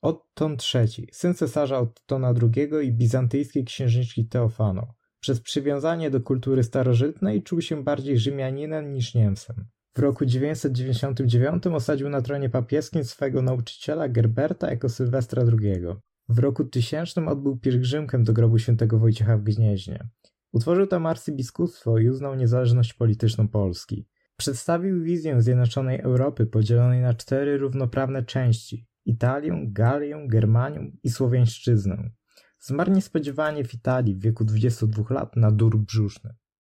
Otton III, syn cesarza Ottona II i bizantyjskiej księżniczki Teofano. Przez przywiązanie do kultury starożytnej czuł się bardziej Rzymianinem niż Niemcem. W roku 999 osadził na tronie papieskim swego nauczyciela Gerberta jako Sylwestra II. W roku 1000 odbył pielgrzymkę do grobu świętego Wojciecha w Gnieźnie. Utworzył tam arcybiskupstwo i uznał niezależność polityczną Polski. Przedstawił wizję zjednoczonej Europy podzielonej na cztery równoprawne części Italię, Galię, Germanię i Słowiańszczyznę. Zmarł niespodziewanie w Italii w wieku 22 lat na dur brzuszny.